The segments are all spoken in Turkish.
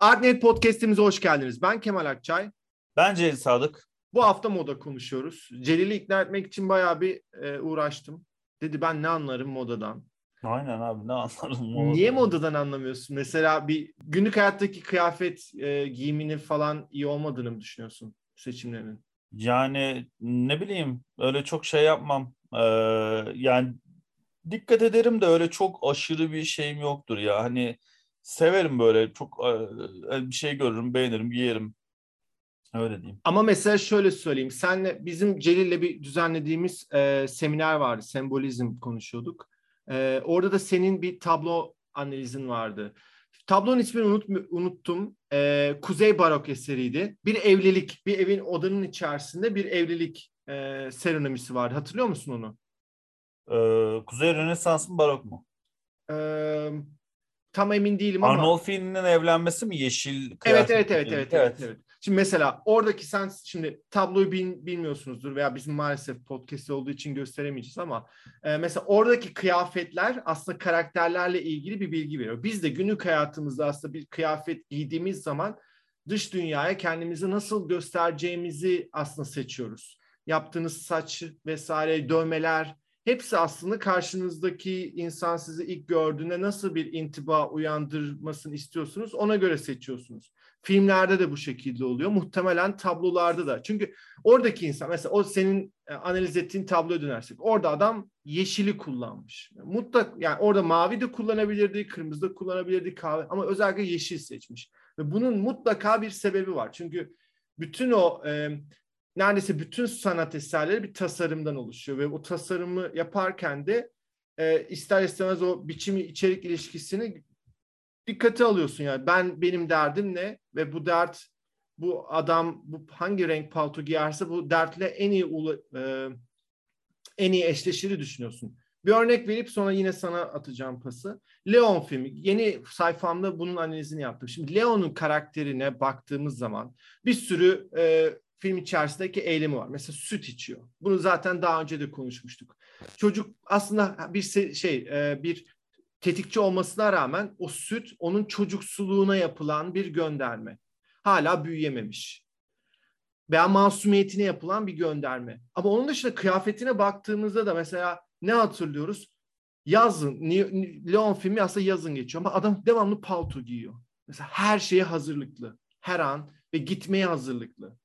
Artnet Podcast'imize hoş geldiniz. Ben Kemal Akçay. Ben Celil Sadık. Bu hafta moda konuşuyoruz. Celil'i ikna etmek için bayağı bir e, uğraştım. Dedi ben ne anlarım modadan. Aynen abi ne anlarım modadan. Niye modadan anlamıyorsun? Mesela bir günlük hayattaki kıyafet e, giyiminin falan iyi olmadığını mı düşünüyorsun seçimlerinin? Yani ne bileyim öyle çok şey yapmam. Ee, yani dikkat ederim de öyle çok aşırı bir şeyim yoktur ya. Hani severim böyle çok bir şey görürüm, beğenirim, giyerim. Öyle diyeyim. Ama mesela şöyle söyleyeyim. Senle bizim Celil'le bir düzenlediğimiz e, seminer vardı. Sembolizm konuşuyorduk. E, orada da senin bir tablo analizin vardı. Tablonun ismini unut, unuttum. E, Kuzey Barok eseriydi. Bir evlilik, bir evin odanın içerisinde bir evlilik e, serenomisi vardı. Hatırlıyor musun onu? Ee, Kuzey Rönesans mı Barok mu? Ee, tam emin değilim ama. Arnolfi'nin evlenmesi mi yeşil? Evet evet evet, evet evet evet Şimdi mesela oradaki sen şimdi tabloyu bil, bilmiyorsunuzdur veya bizim maalesef podcast olduğu için gösteremeyeceğiz ama e, mesela oradaki kıyafetler aslında karakterlerle ilgili bir bilgi veriyor. Biz de günlük hayatımızda aslında bir kıyafet giydiğimiz zaman dış dünyaya kendimizi nasıl göstereceğimizi aslında seçiyoruz. Yaptığınız saç vesaire dövmeler hepsi aslında karşınızdaki insan sizi ilk gördüğünde nasıl bir intiba uyandırmasını istiyorsunuz ona göre seçiyorsunuz. Filmlerde de bu şekilde oluyor. Muhtemelen tablolarda da. Çünkü oradaki insan mesela o senin e, analiz ettiğin tabloya dönersek orada adam yeşili kullanmış. Mutlak yani orada mavi de kullanabilirdi, kırmızı da kullanabilirdi, kahve ama özellikle yeşil seçmiş. Ve bunun mutlaka bir sebebi var. Çünkü bütün o e, neredeyse bütün sanat eserleri bir tasarımdan oluşuyor ve o tasarımı yaparken de e, ister istemez o biçimi içerik ilişkisini dikkate alıyorsun yani ben benim derdim ne ve bu dert bu adam bu hangi renk palto giyerse bu dertle en iyi e, en iyi eşleşiri düşünüyorsun. Bir örnek verip sonra yine sana atacağım pası. Leon filmi. Yeni sayfamda bunun analizini yaptım. Şimdi Leon'un karakterine baktığımız zaman bir sürü e, film içerisindeki eylemi var. Mesela süt içiyor. Bunu zaten daha önce de konuşmuştuk. Çocuk aslında bir şey e, bir tetikçi olmasına rağmen o süt onun çocuksuluğuna yapılan bir gönderme. Hala büyüyememiş. Veya masumiyetine yapılan bir gönderme. Ama onun dışında kıyafetine baktığımızda da mesela ne hatırlıyoruz? Yazın, Leon filmi aslında yazın geçiyor ama adam devamlı palto giyiyor. Mesela her şeye hazırlıklı. Her an ve gitmeye hazırlıklı.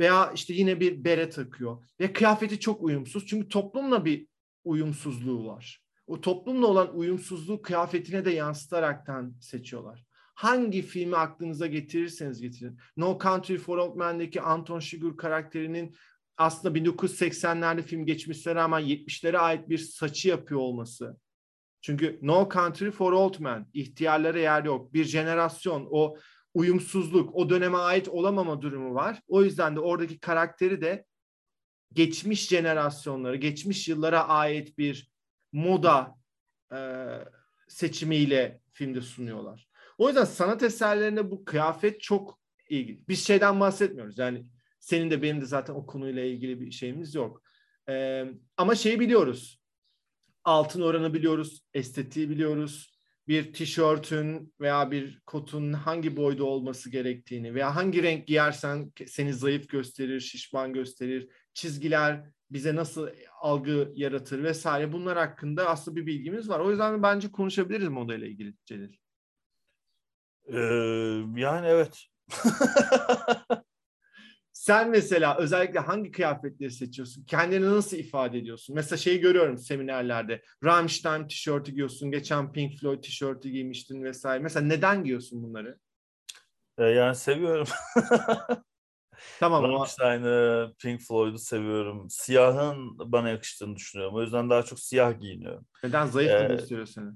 Veya işte yine bir bere takıyor. Ve kıyafeti çok uyumsuz. Çünkü toplumla bir uyumsuzluğu var. O toplumla olan uyumsuzluğu kıyafetine de yansıtaraktan seçiyorlar. Hangi filmi aklınıza getirirseniz getirin. No Country for Old Men'deki Anton Chigurh karakterinin aslında 1980'lerde film geçmişine rağmen 70'lere ait bir saçı yapıyor olması. Çünkü No Country for Old Men, ihtiyarlara yer yok. Bir jenerasyon, o uyumsuzluk, o döneme ait olamama durumu var. O yüzden de oradaki karakteri de geçmiş jenerasyonları, geçmiş yıllara ait bir moda e, seçimiyle filmde sunuyorlar. O yüzden sanat eserlerinde bu kıyafet çok ilgili. Biz şeyden bahsetmiyoruz. Yani senin de benim de zaten o konuyla ilgili bir şeyimiz yok. E, ama şeyi biliyoruz. Altın oranı biliyoruz, estetiği biliyoruz, bir tişörtün veya bir kotun hangi boyda olması gerektiğini veya hangi renk giyersen seni zayıf gösterir, şişman gösterir, çizgiler bize nasıl algı yaratır vesaire bunlar hakkında aslında bir bilgimiz var. O yüzden bence konuşabiliriz moda ile ilgili Celil. Ee, yani evet. Sen mesela özellikle hangi kıyafetleri seçiyorsun? Kendini nasıl ifade ediyorsun? Mesela şeyi görüyorum seminerlerde. Rammstein tişörtü giyiyorsun. Geçen Pink Floyd tişörtü giymiştin vesaire. Mesela neden giyiyorsun bunları? Ee, yani seviyorum. tamam Rammstein'ı, Pink Floyd'u seviyorum. Siyahın bana yakıştığını düşünüyorum. O yüzden daha çok siyah giyiniyorum. Neden? Zayıf ee, gösteriyor seni?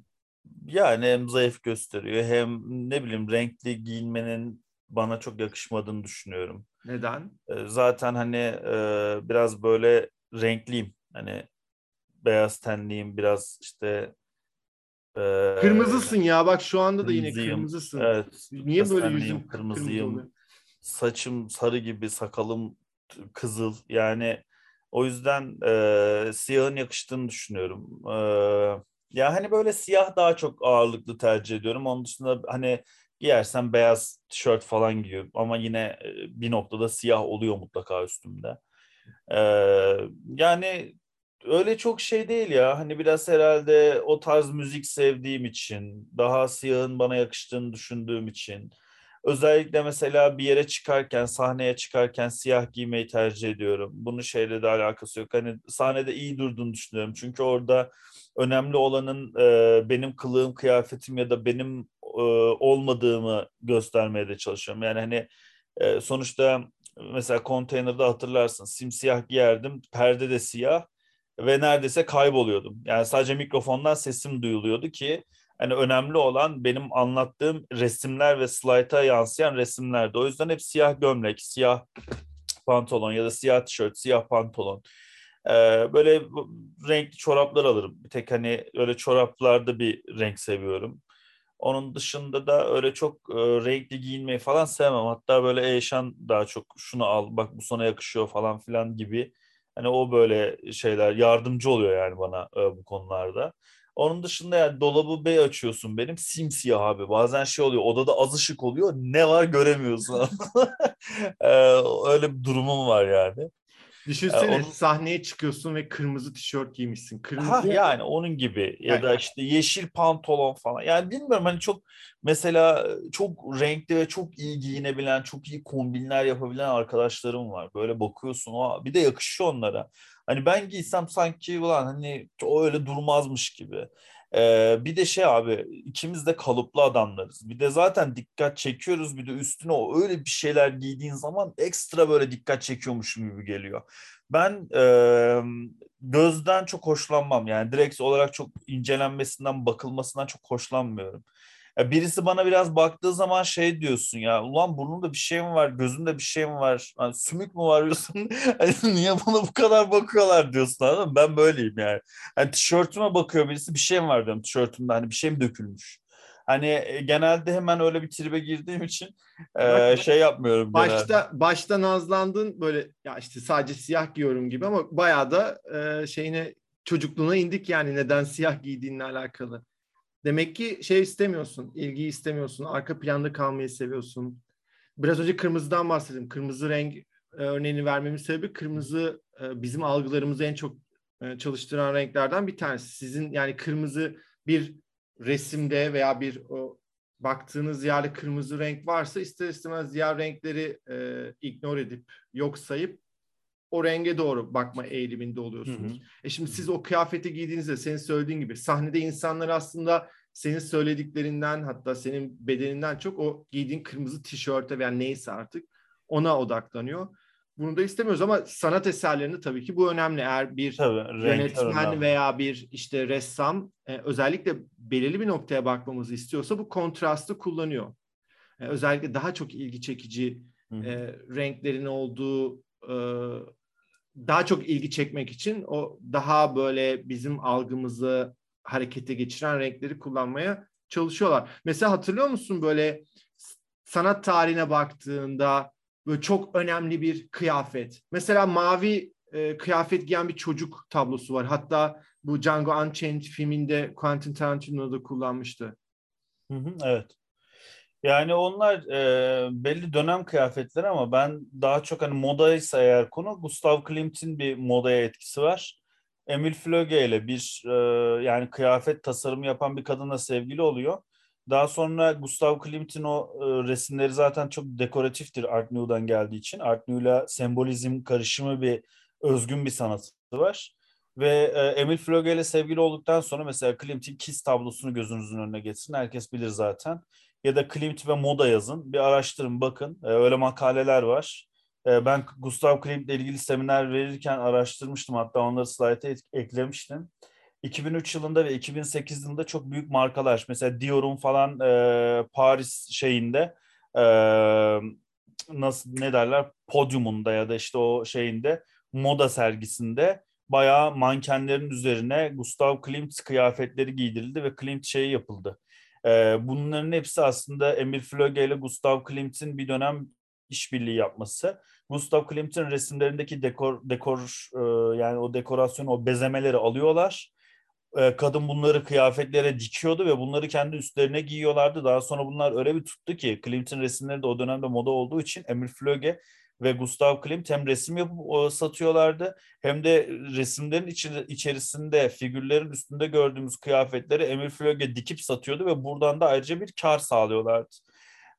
Yani hem zayıf gösteriyor hem ne bileyim renkli giyinmenin bana çok yakışmadığını düşünüyorum. Neden? Zaten hani e, biraz böyle renkliyim. Hani beyaz tenliyim biraz işte e, Kırmızısın ya bak şu anda da yine kırmızısın. Evet. Niye böyle yüzüm kırmızıyım? Kırmızı Saçım sarı gibi, sakalım kızıl. Yani o yüzden e, siyahın yakıştığını düşünüyorum. E, ya hani böyle siyah daha çok ağırlıklı tercih ediyorum. Onun dışında hani Giyersem beyaz tişört falan giyiyorum ama yine bir noktada siyah oluyor mutlaka üstümde. Ee, yani öyle çok şey değil ya. Hani biraz herhalde o tarz müzik sevdiğim için, daha siyahın bana yakıştığını düşündüğüm için. Özellikle mesela bir yere çıkarken, sahneye çıkarken siyah giymeyi tercih ediyorum. Bunun şeyle de alakası yok. Hani sahnede iyi durduğunu düşünüyorum. Çünkü orada önemli olanın e, benim kılığım, kıyafetim ya da benim e, olmadığımı göstermeye de çalışıyorum. Yani hani e, sonuçta mesela konteynerde hatırlarsın simsiyah giyerdim, perde de siyah ve neredeyse kayboluyordum. Yani sadece mikrofondan sesim duyuluyordu ki hani önemli olan benim anlattığım resimler ve slayta yansıyan resimlerdi. O yüzden hep siyah gömlek, siyah pantolon ya da siyah tişört, siyah pantolon. Ee, böyle renkli çoraplar alırım. Bir tek hani öyle çoraplarda bir renk seviyorum. Onun dışında da öyle çok e, renkli giyinmeyi falan sevmem. Hatta böyle Eşan daha çok şunu al bak bu sana yakışıyor falan filan gibi. Hani o böyle şeyler yardımcı oluyor yani bana e, bu konularda. Onun dışında yani dolabı bey açıyorsun benim simsiyah abi. Bazen şey oluyor odada az ışık oluyor ne var göremiyorsun. ee, öyle bir durumum var yani. Düşünsene ee, onun... sahneye çıkıyorsun ve kırmızı tişört giymişsin. Kırmızı ha, yani onun gibi ya yani, da işte yeşil pantolon falan. Yani bilmiyorum hani çok mesela çok renkli ve çok iyi giyinebilen, çok iyi kombinler yapabilen arkadaşlarım var. Böyle bakıyorsun o bir de yakışıyor onlara. Hani ben giysem sanki ulan hani o öyle durmazmış gibi. Ee, bir de şey abi ikimiz de kalıplı adamlarız. Bir de zaten dikkat çekiyoruz. Bir de üstüne o öyle bir şeyler giydiğin zaman ekstra böyle dikkat çekiyormuşum gibi geliyor. Ben e, gözden çok hoşlanmam. Yani direkt olarak çok incelenmesinden, bakılmasından çok hoşlanmıyorum. Ya birisi bana biraz baktığı zaman şey diyorsun ya ulan burnunda bir şey mi var gözünde bir şey mi var hani sümük mü var diyorsun hani niye bana bu kadar bakıyorlar diyorsun anladın mı? ben böyleyim yani. Hani tişörtüme bakıyor birisi bir şey mi var diyorum tişörtümde hani bir şey mi dökülmüş. Hani e, genelde hemen öyle bir tribe girdiğim için e, şey yapmıyorum. Başta genelde. başta nazlandın böyle ya işte sadece siyah giyiyorum gibi ama bayağı da e, şeyine çocukluğuna indik yani neden siyah giydiğinle alakalı. Demek ki şey istemiyorsun, ilgiyi istemiyorsun, arka planda kalmayı seviyorsun. Biraz önce kırmızıdan bahsettim. Kırmızı renk e, örneğini vermemin sebebi kırmızı e, bizim algılarımızı en çok e, çalıştıran renklerden bir tanesi. Sizin yani kırmızı bir resimde veya bir o baktığınız yerde kırmızı renk varsa ister istemez diğer renkleri e, ignore edip yok sayıp o renge doğru bakma eğiliminde oluyorsunuz. Hı hı. E şimdi siz o kıyafeti giydiğinizde senin söylediğin gibi sahnede insanlar aslında senin söylediklerinden hatta senin bedeninden çok o giydiğin kırmızı tişörte veya neyse artık ona odaklanıyor. Bunu da istemiyoruz ama sanat eserlerinde tabii ki bu önemli. Eğer bir tabii, yönetmen veya bir işte ressam e, özellikle belirli bir noktaya bakmamızı istiyorsa bu kontrastı kullanıyor. E, özellikle daha çok ilgi çekici e, renklerin olduğu e, daha çok ilgi çekmek için o daha böyle bizim algımızı harekete geçiren renkleri kullanmaya çalışıyorlar. Mesela hatırlıyor musun böyle sanat tarihine baktığında böyle çok önemli bir kıyafet. Mesela mavi e, kıyafet giyen bir çocuk tablosu var. Hatta bu Django Unchained filminde Quentin Tarantino da kullanmıştı. Hı hı, evet. Yani onlar e, belli dönem kıyafetleri ama ben daha çok hani modaysa eğer konu Gustav Klimt'in bir modaya etkisi var. Emil Flöge ile bir e, yani kıyafet tasarımı yapan bir kadınla sevgili oluyor. Daha sonra Gustav Klimt'in o e, resimleri zaten çok dekoratiftir Art Nou'dan geldiği için. Art Nou'la sembolizm karışımı bir özgün bir sanatı var. Ve e, Emil Flöge ile sevgili olduktan sonra mesela Klimt'in Kiss tablosunu gözünüzün önüne getirin. Herkes bilir zaten ya da Klimt ve moda yazın. Bir araştırın bakın. E, öyle makaleler var. E, ben Gustav Klimt ile ilgili seminer verirken araştırmıştım. Hatta onları slayta eklemiştim. 2003 yılında ve 2008 yılında çok büyük markalar. Mesela Dior'un falan e, Paris şeyinde e, nasıl ne derler podyumunda ya da işte o şeyinde moda sergisinde bayağı mankenlerin üzerine Gustav Klimt kıyafetleri giydirildi ve Klimt şeyi yapıldı. E, bunların hepsi aslında Emil Flöge ile Gustav Klimt'in bir dönem işbirliği yapması. Gustav Klimt'in resimlerindeki dekor dekor e, yani o dekorasyon o bezemeleri alıyorlar. e, kadın bunları kıyafetlere dikiyordu ve bunları kendi üstlerine giyiyorlardı. Daha sonra bunlar öyle bir tuttu ki Klimt'in resimleri de o dönemde moda olduğu için Emil Flöge ve Gustav Klimt hem resim yapıp satıyorlardı hem de resimlerin içi, içerisinde figürlerin üstünde gördüğümüz kıyafetleri Emil Flöge dikip satıyordu ve buradan da ayrıca bir kar sağlıyorlardı.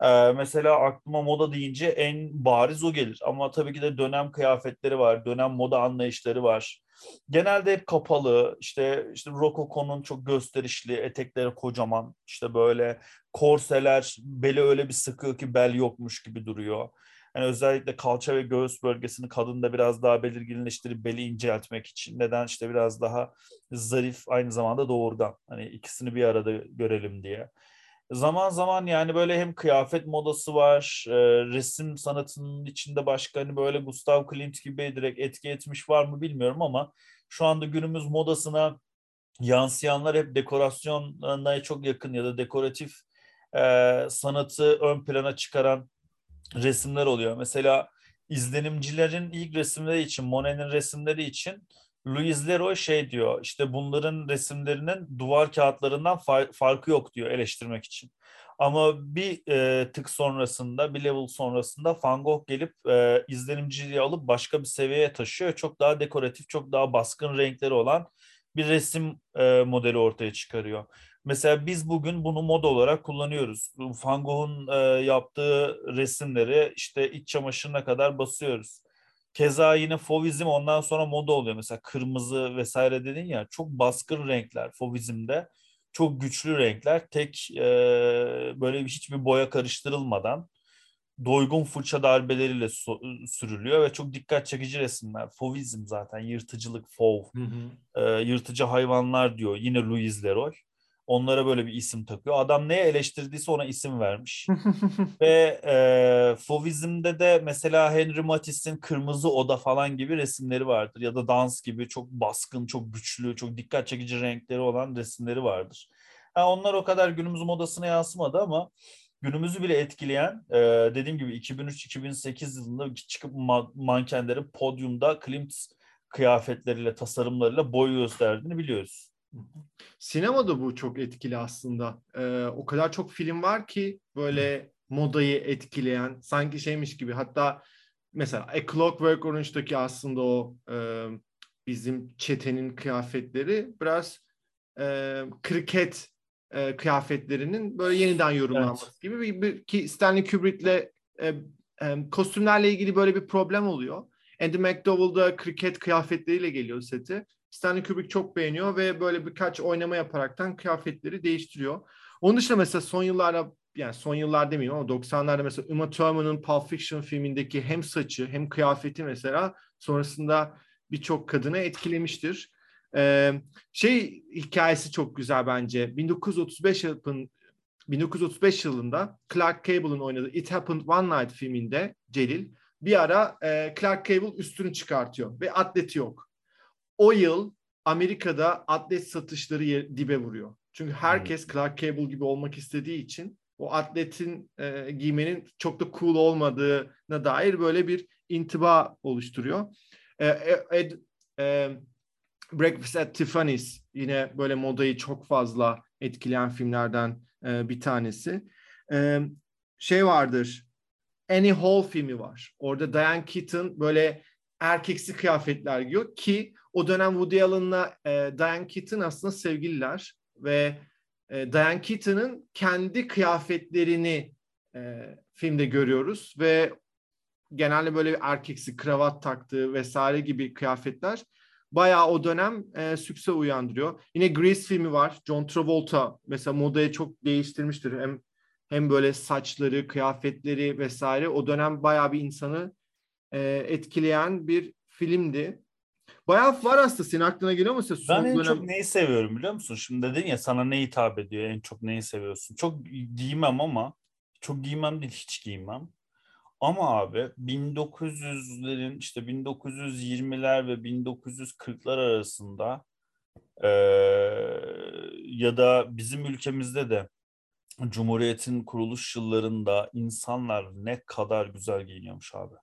Ee, mesela aklıma moda deyince en bariz o gelir. Ama tabii ki de dönem kıyafetleri var, dönem moda anlayışları var. Genelde hep kapalı, işte işte Rococo'nun çok gösterişli, etekleri kocaman, işte böyle korseler, beli öyle bir sıkıyor ki bel yokmuş gibi duruyor. Yani özellikle kalça ve göğüs bölgesini kadında biraz daha belirginleştirip beli inceltmek için. Neden işte biraz daha zarif aynı zamanda doğurgan. Hani ikisini bir arada görelim diye. Zaman zaman yani böyle hem kıyafet modası var, e, resim sanatının içinde başka hani böyle Gustav Klimt gibi direkt etki etmiş var mı bilmiyorum ama şu anda günümüz modasına yansıyanlar hep dekorasyona çok yakın ya da dekoratif e, sanatı ön plana çıkaran resimler oluyor. Mesela izlenimcilerin ilk resimleri için, Monet'in resimleri için Louis Leroy şey diyor işte bunların resimlerinin duvar kağıtlarından fa- farkı yok diyor eleştirmek için. Ama bir e, tık sonrasında, bir level sonrasında Van Gogh gelip e, izlenimciliği alıp başka bir seviyeye taşıyor. Çok daha dekoratif, çok daha baskın renkleri olan bir resim e, modeli ortaya çıkarıyor. Mesela biz bugün bunu moda olarak kullanıyoruz. Van Gogh'un e, yaptığı resimleri işte iç çamaşırına kadar basıyoruz. Keza yine fovizm ondan sonra moda oluyor. Mesela kırmızı vesaire dedin ya çok baskın renkler fovizmde. Çok güçlü renkler. Tek e, böyle hiçbir boya karıştırılmadan doygun fırça darbeleriyle so- sürülüyor ve çok dikkat çekici resimler. Fovizm zaten yırtıcılık, fov, hı hı. E, yırtıcı hayvanlar diyor yine Louis Leroy. Onlara böyle bir isim takıyor. Adam neye eleştirdiyse ona isim vermiş. Ve e, Fovizm'de de mesela Henry Matisse'in Kırmızı Oda falan gibi resimleri vardır. Ya da dans gibi çok baskın, çok güçlü, çok dikkat çekici renkleri olan resimleri vardır. Yani onlar o kadar günümüz modasına yansımadı ama günümüzü bile etkileyen e, dediğim gibi 2003-2008 yılında çıkıp ma- mankenlerin podyumda Klimt kıyafetleriyle, tasarımlarıyla boy gösterdiğini biliyoruz. Sinemada bu çok etkili aslında. Ee, o kadar çok film var ki böyle modayı etkileyen sanki şeymiş gibi. Hatta mesela A Clockwork Orange'daki aslında o e, bizim çetenin kıyafetleri biraz e, kriket e, kıyafetlerinin böyle yeniden yorumlanması evet. gibi bir, bir ki Stanley Kubrick'le e, e, kostümlerle ilgili böyle bir problem oluyor. Andy McDowell da kriket kıyafetleriyle geliyor seti. Stanley Kubrick çok beğeniyor ve böyle birkaç oynama yaparaktan kıyafetleri değiştiriyor. Onun dışında mesela son yıllarda yani son yıllar demeyeyim ama 90'larda mesela Uma Thurman'ın Pulp Fiction filmindeki hem saçı hem kıyafeti mesela sonrasında birçok kadını etkilemiştir. Ee, şey hikayesi çok güzel bence. 1935 yılın 1935 yılında Clark Gable'ın oynadığı It Happened One Night filminde Celil bir ara e, Clark Gable üstünü çıkartıyor ve atleti yok o yıl Amerika'da atlet satışları dibe vuruyor. Çünkü herkes Clark Gable gibi olmak istediği için o atletin e, giymenin çok da cool olmadığına dair böyle bir intiba oluşturuyor. E, e ed, e, Breakfast at Tiffany's yine böyle modayı çok fazla etkileyen filmlerden e, bir tanesi. E, şey vardır, Annie Hall filmi var. Orada Diane Keaton böyle erkeksi kıyafetler giyiyor ki o dönem Woody Allen'la e, Diane Keaton aslında sevgililer ve e, Diane Keaton'ın kendi kıyafetlerini e, filmde görüyoruz ve genelde böyle erkeksi kravat taktığı vesaire gibi kıyafetler bayağı o dönem e, sükse uyandırıyor. Yine Grease filmi var. John Travolta mesela modayı çok değiştirmiştir. Hem hem böyle saçları, kıyafetleri vesaire o dönem bayağı bir insanı e, etkileyen bir filmdi. Bayağı var aslında. Senin aklına geliyor mu? Son ben en dönem... çok neyi seviyorum biliyor musun? Şimdi dedin ya sana ne hitap ediyor? En çok neyi seviyorsun? Çok giymem ama çok giymem değil hiç giymem. Ama abi 1900'lerin işte 1920'ler ve 1940'lar arasında e, ya da bizim ülkemizde de Cumhuriyet'in kuruluş yıllarında insanlar ne kadar güzel giyiniyormuş abi.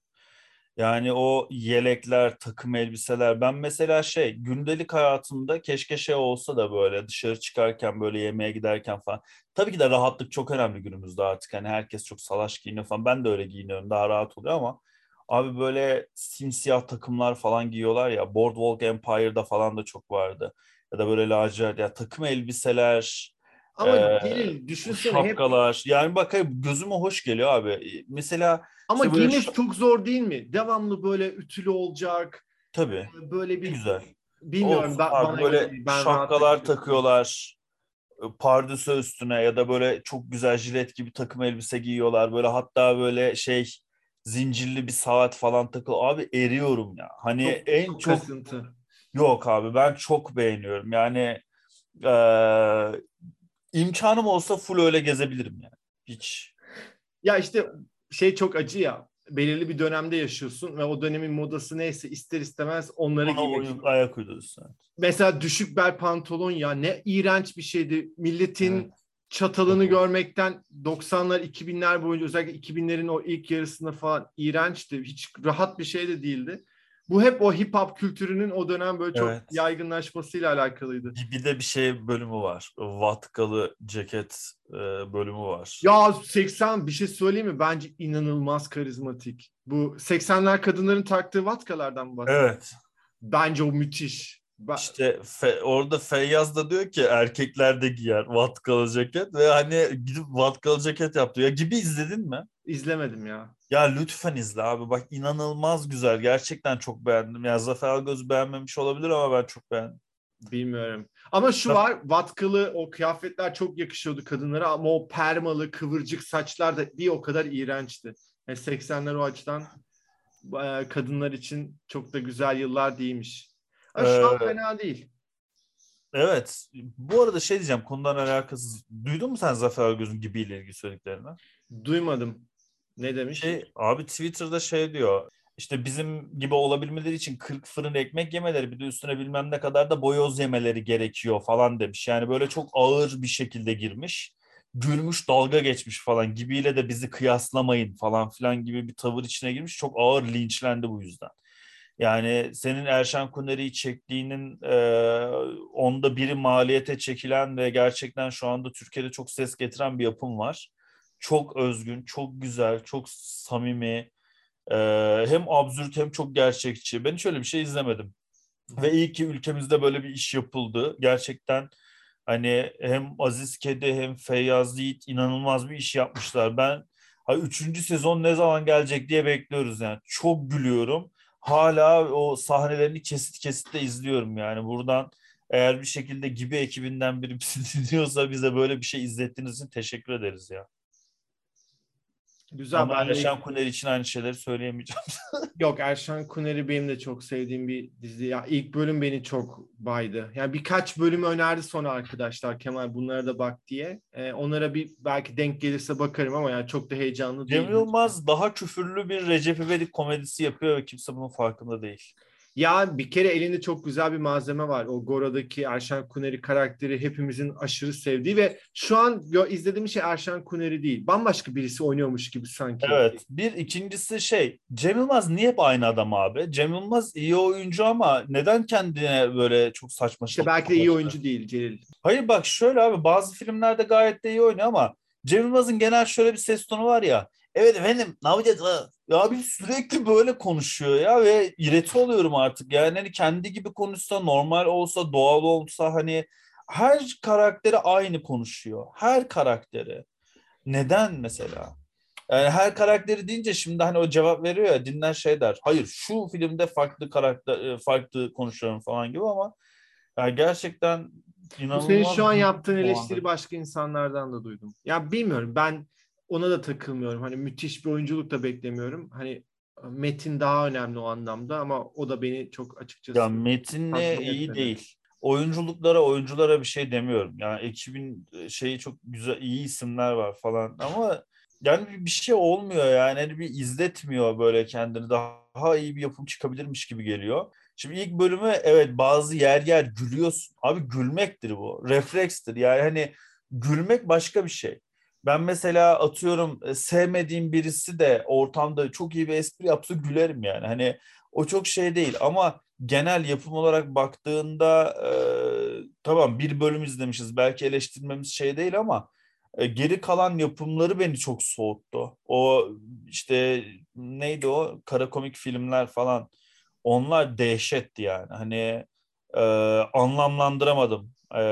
Yani o yelekler, takım elbiseler. Ben mesela şey gündelik hayatımda keşke şey olsa da böyle dışarı çıkarken böyle yemeğe giderken falan. Tabii ki de rahatlık çok önemli günümüzde artık. Hani herkes çok salaş giyiniyor falan. Ben de öyle giyiniyorum. Daha rahat oluyor ama abi böyle simsiyah takımlar falan giyiyorlar ya. Boardwalk Empire'da falan da çok vardı. Ya da böyle lacivert ya takım elbiseler, Ama ee, Celil düşünsene şapkalar. Hep... Yani bak gözüme hoş geliyor abi. Mesela ama işte giymesi böyle... çok zor değil mi? Devamlı böyle ütülü olacak. Tabii. Böyle bir güzel. Bilmiyorum. Of, ben, abi, bana böyle ben şapkalar takıyorlar. Pardüsü üstüne ya da böyle çok güzel jilet gibi takım elbise giyiyorlar. Böyle hatta böyle şey zincirli bir saat falan takıl. Abi eriyorum ya. Hani çok, en çok, çok kasıntı. Yok abi ben çok beğeniyorum. Yani e, imkanım olsa full öyle gezebilirim yani. Hiç. Ya işte şey çok acı ya. Belirli bir dönemde yaşıyorsun ve o dönemin modası neyse ister istemez onları giymek. Ayak uyduruyorsun. Mesela düşük bel pantolon ya ne iğrenç bir şeydi. Milletin evet. çatalını evet. görmekten 90'lar 2000'ler boyunca özellikle 2000'lerin o ilk yarısında falan iğrençti. Hiç rahat bir şey de değildi. Bu hep o hip hop kültürünün o dönem böyle çok evet. yaygınlaşmasıyla alakalıydı. Bir de bir şey bölümü var. Vatkalı ceket e, bölümü var. Ya 80 bir şey söyleyeyim mi? Bence inanılmaz karizmatik. Bu 80'ler kadınların taktığı vatkalardan bahsediyor. Evet. Bence o müthiş. Ben... İşte fe, orada Feyyaz da diyor ki erkekler de giyer vatkalı ceket ve hani gidip vatkalı ceket yaptı. Ya gibi izledin mi? İzlemedim ya. Ya lütfen izle abi bak inanılmaz güzel. Gerçekten çok beğendim. Ya Zafer Algöz beğenmemiş olabilir ama ben çok beğendim. Bilmiyorum. Ama şu var vatkalı o kıyafetler çok yakışıyordu kadınlara ama o permalı kıvırcık saçlar da bir o kadar iğrençti. Yani 80'ler o açıdan kadınlar için çok da güzel yıllar değilmiş. Ama şu an ee, fena değil. Evet. Bu arada şey diyeceğim konudan alakasız. Duydun mu sen Zafer Algöz'ün gibiyle ilgili söylediklerini? Duymadım. Ne demiş? Şey, abi Twitter'da şey diyor. İşte bizim gibi olabilmeleri için 40 fırın ekmek yemeleri bir de üstüne bilmem ne kadar da boyoz yemeleri gerekiyor falan demiş. Yani böyle çok ağır bir şekilde girmiş. Gülmüş dalga geçmiş falan gibiyle de bizi kıyaslamayın falan filan gibi bir tavır içine girmiş. Çok ağır linçlendi bu yüzden. Yani senin Erşan Kuneri'yi çektiğinin e, onda biri maliyete çekilen ve gerçekten şu anda Türkiye'de çok ses getiren bir yapım var çok özgün, çok güzel, çok samimi. E, hem absürt hem çok gerçekçi. Ben hiç öyle bir şey izlemedim. Ve iyi ki ülkemizde böyle bir iş yapıldı. Gerçekten hani hem Aziz Kedi hem Feyyaz Yiğit inanılmaz bir iş yapmışlar. Ben ha, üçüncü sezon ne zaman gelecek diye bekliyoruz yani. Çok gülüyorum. Hala o sahnelerini kesit kesit de izliyorum yani. Buradan eğer bir şekilde gibi ekibinden biri bizi dinliyorsa bize böyle bir şey izlettiğiniz için teşekkür ederiz ya. Güzel. Ama ben Erşan de... Kuner için aynı şeyleri söyleyemeyeceğim. Yok Erşan Kuner'i benim de çok sevdiğim bir dizi. Ya ilk bölüm beni çok baydı. Yani birkaç bölüm önerdi sonra arkadaşlar Kemal bunlara da bak diye. Ee, onlara bir belki denk gelirse bakarım ama yani çok da heyecanlı değil. Cem Yılmaz daha küfürlü bir Recep İvedik komedisi yapıyor ve kimse bunun farkında değil. Ya bir kere elinde çok güzel bir malzeme var. O Gora'daki Erşan Kuneri karakteri hepimizin aşırı sevdiği ve şu an izlediğim şey Erşan Kuneri değil. Bambaşka birisi oynuyormuş gibi sanki. Evet. Bir ikincisi şey Cem Yılmaz niye hep aynı adam abi? Cem Yılmaz iyi oyuncu ama neden kendine böyle çok saçma işte belki de iyi oyuncu değil Celil. Hayır bak şöyle abi bazı filmlerde gayet de iyi oynuyor ama Cem Yılmaz'ın genel şöyle bir ses tonu var ya. Evet efendim ne yapacağız? Ya bir sürekli böyle konuşuyor ya ve ireti oluyorum artık. Yani hani kendi gibi konuşsa, normal olsa, doğal olsa hani her karakteri aynı konuşuyor. Her karakteri. Neden mesela? Yani her karakteri deyince şimdi hani o cevap veriyor ya dinler şey der. Hayır şu filmde farklı karakter e, farklı konuşuyorum falan gibi ama yani gerçekten inanılmaz. Senin şu an yaptığın eleştiri başka insanlardan da duydum. Ya bilmiyorum ben ona da takılmıyorum. Hani müthiş bir oyunculuk da beklemiyorum. Hani metin daha önemli o anlamda ama o da beni çok açıkçası... Ya metinle iyi etmedi. değil. Oyunculuklara, oyunculara bir şey demiyorum. Yani ekibin e, şeyi çok güzel, iyi isimler var falan ama yani bir şey olmuyor yani. yani bir izletmiyor böyle kendini. Daha iyi bir yapım çıkabilirmiş gibi geliyor. Şimdi ilk bölümü evet bazı yer yer gülüyorsun. Abi gülmektir bu. Reflekstir. Yani hani gülmek başka bir şey. Ben mesela atıyorum e, sevmediğim birisi de ortamda çok iyi bir espri yapsa gülerim yani. Hani o çok şey değil ama genel yapım olarak baktığında e, tamam bir bölüm izlemişiz belki eleştirmemiz şey değil ama e, geri kalan yapımları beni çok soğuttu. O işte neydi o kara komik filmler falan onlar dehşetti yani. Hani e, anlamlandıramadım. E,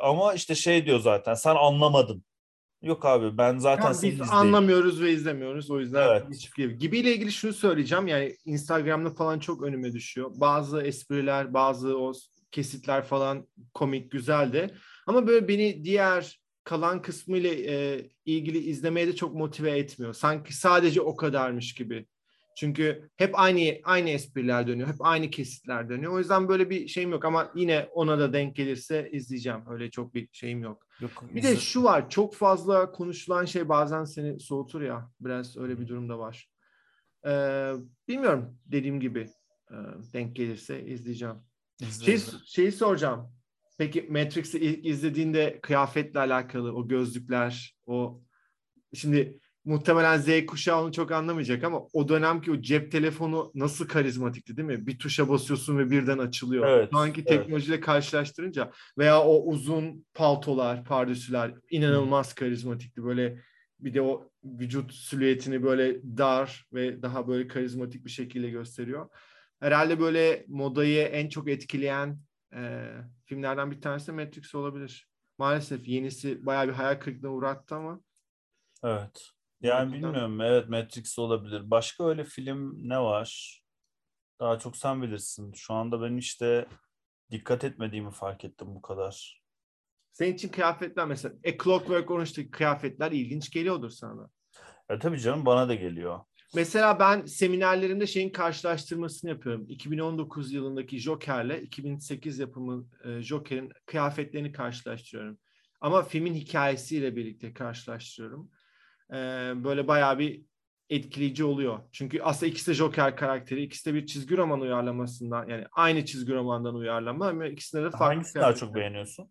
ama işte şey diyor zaten sen anlamadın. Yok abi ben zaten yani biz anlamıyoruz ve izlemiyoruz o yüzden evet. hiçbir gibi. Gibiyle ilgili şunu söyleyeceğim yani Instagram'da falan çok önüme düşüyor. Bazı espriler, bazı o kesitler falan komik, güzeldi. Ama böyle beni diğer kalan kısmıyla e, ilgili izlemeye de çok motive etmiyor. Sanki sadece o kadarmış gibi. Çünkü hep aynı aynı espriler dönüyor. Hep aynı kesitler dönüyor. O yüzden böyle bir şeyim yok ama yine ona da denk gelirse izleyeceğim. Öyle çok bir şeyim yok. yok bir de şu var. Çok fazla konuşulan şey bazen seni soğutur ya. Biraz öyle bir durumda var. Ee, bilmiyorum dediğim gibi e, denk gelirse izleyeceğim. Şey, şeyi soracağım. Peki Matrix'i ilk izlediğinde kıyafetle alakalı o gözlükler, o şimdi muhtemelen Z kuşağı onu çok anlamayacak ama o dönemki o cep telefonu nasıl karizmatikti değil mi? Bir tuşa basıyorsun ve birden açılıyor. Evet, Şu anki evet. teknolojiyle karşılaştırınca veya o uzun paltolar, pardüsüler inanılmaz Hı. karizmatikti. Böyle bir de o vücut silüetini böyle dar ve daha böyle karizmatik bir şekilde gösteriyor. Herhalde böyle modayı en çok etkileyen e, filmlerden bir tanesi de Matrix olabilir. Maalesef yenisi bayağı bir hayal kırıklığına uğrattı ama. Evet. Yani bilmiyorum. Evet Matrix olabilir. Başka öyle film ne var? Daha çok sen bilirsin. Şu anda ben işte dikkat etmediğimi fark ettim bu kadar. Senin için kıyafetler mesela A Clockwork Orange'daki kıyafetler ilginç geliyordur sana. Ya tabii canım bana da geliyor. Mesela ben seminerlerimde şeyin karşılaştırmasını yapıyorum. 2019 yılındaki Joker'le 2008 yapımı e, Joker'in kıyafetlerini karşılaştırıyorum. Ama filmin hikayesiyle birlikte karşılaştırıyorum. E, böyle bayağı bir etkileyici oluyor. Çünkü aslında ikisi de Joker karakteri, ikisi de bir çizgi roman uyarlamasından yani aynı çizgi romandan uyarlama ama ikisinde de farklı. Hangisini daha çok beğeniyorsun?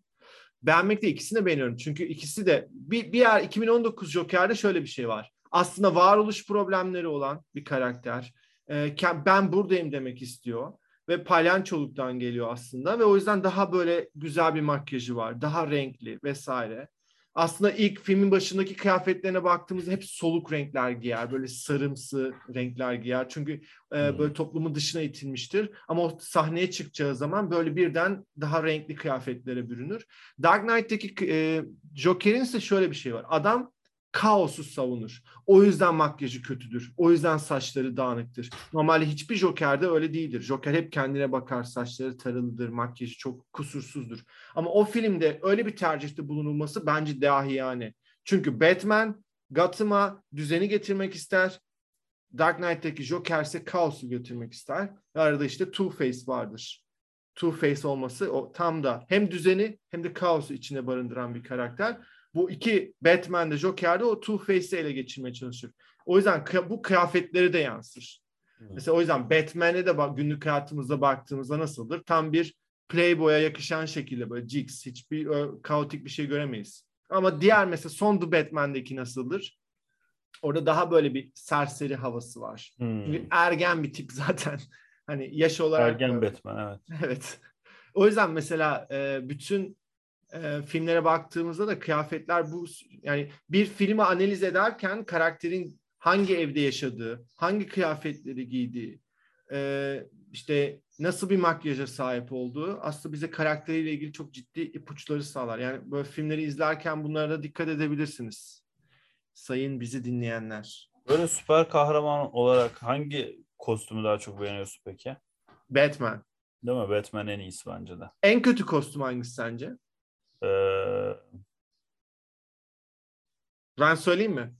Beğenmek de ikisini de beğeniyorum. Çünkü ikisi de bir, bir yer 2019 Joker'de şöyle bir şey var aslında varoluş problemleri olan bir karakter. E, ben buradayım demek istiyor ve palyançoluktan geliyor aslında ve o yüzden daha böyle güzel bir makyajı var, daha renkli vesaire. Aslında ilk filmin başındaki kıyafetlerine baktığımızda hep soluk renkler giyer, böyle sarımsı renkler giyer. Çünkü e, hmm. böyle toplumun dışına itilmiştir. Ama o sahneye çıkacağı zaman böyle birden daha renkli kıyafetlere bürünür. Dark Knight'teki e, Joker'in ise şöyle bir şey var. Adam kaosu savunur. O yüzden makyajı kötüdür. O yüzden saçları dağınıktır. Normalde hiçbir Joker'de öyle değildir. Joker hep kendine bakar, saçları tarılıdır, makyajı çok kusursuzdur. Ama o filmde öyle bir tercihte bulunulması bence dahiyane. Çünkü Batman Gotham'a düzeni getirmek ister. Dark Knight'taki Joker ise kaosu götürmek ister. Ve arada işte Two-Face vardır. Two-Face olması o tam da hem düzeni hem de kaosu içine barındıran bir karakter bu iki Batman'de Joker'de o Two Face'i ele geçirmeye çalışır. O yüzden bu kıyafetleri de yansır. Hmm. Mesela o yüzden Batman'e de bak, günlük hayatımızda baktığımızda nasıldır? Tam bir Playboy'a yakışan şekilde böyle jigs, hiçbir ö, kaotik bir şey göremeyiz. Ama diğer mesela son The Batman'deki nasıldır? Orada daha böyle bir serseri havası var. Hmm. ergen bir tip zaten. hani yaş olarak. Ergen Batman evet. evet. O yüzden mesela e, bütün e, filmlere baktığımızda da kıyafetler bu yani bir filmi analiz ederken karakterin hangi evde yaşadığı, hangi kıyafetleri giydiği, e, işte nasıl bir makyaja sahip olduğu aslında bize karakteriyle ilgili çok ciddi ipuçları sağlar. Yani böyle filmleri izlerken bunlara da dikkat edebilirsiniz. Sayın bizi dinleyenler. Böyle süper kahraman olarak hangi kostümü daha çok beğeniyorsun peki? Batman. Değil mi? Batman en iyisi bence de. En kötü kostüm hangisi sence? Ee... Ben söyleyeyim mi?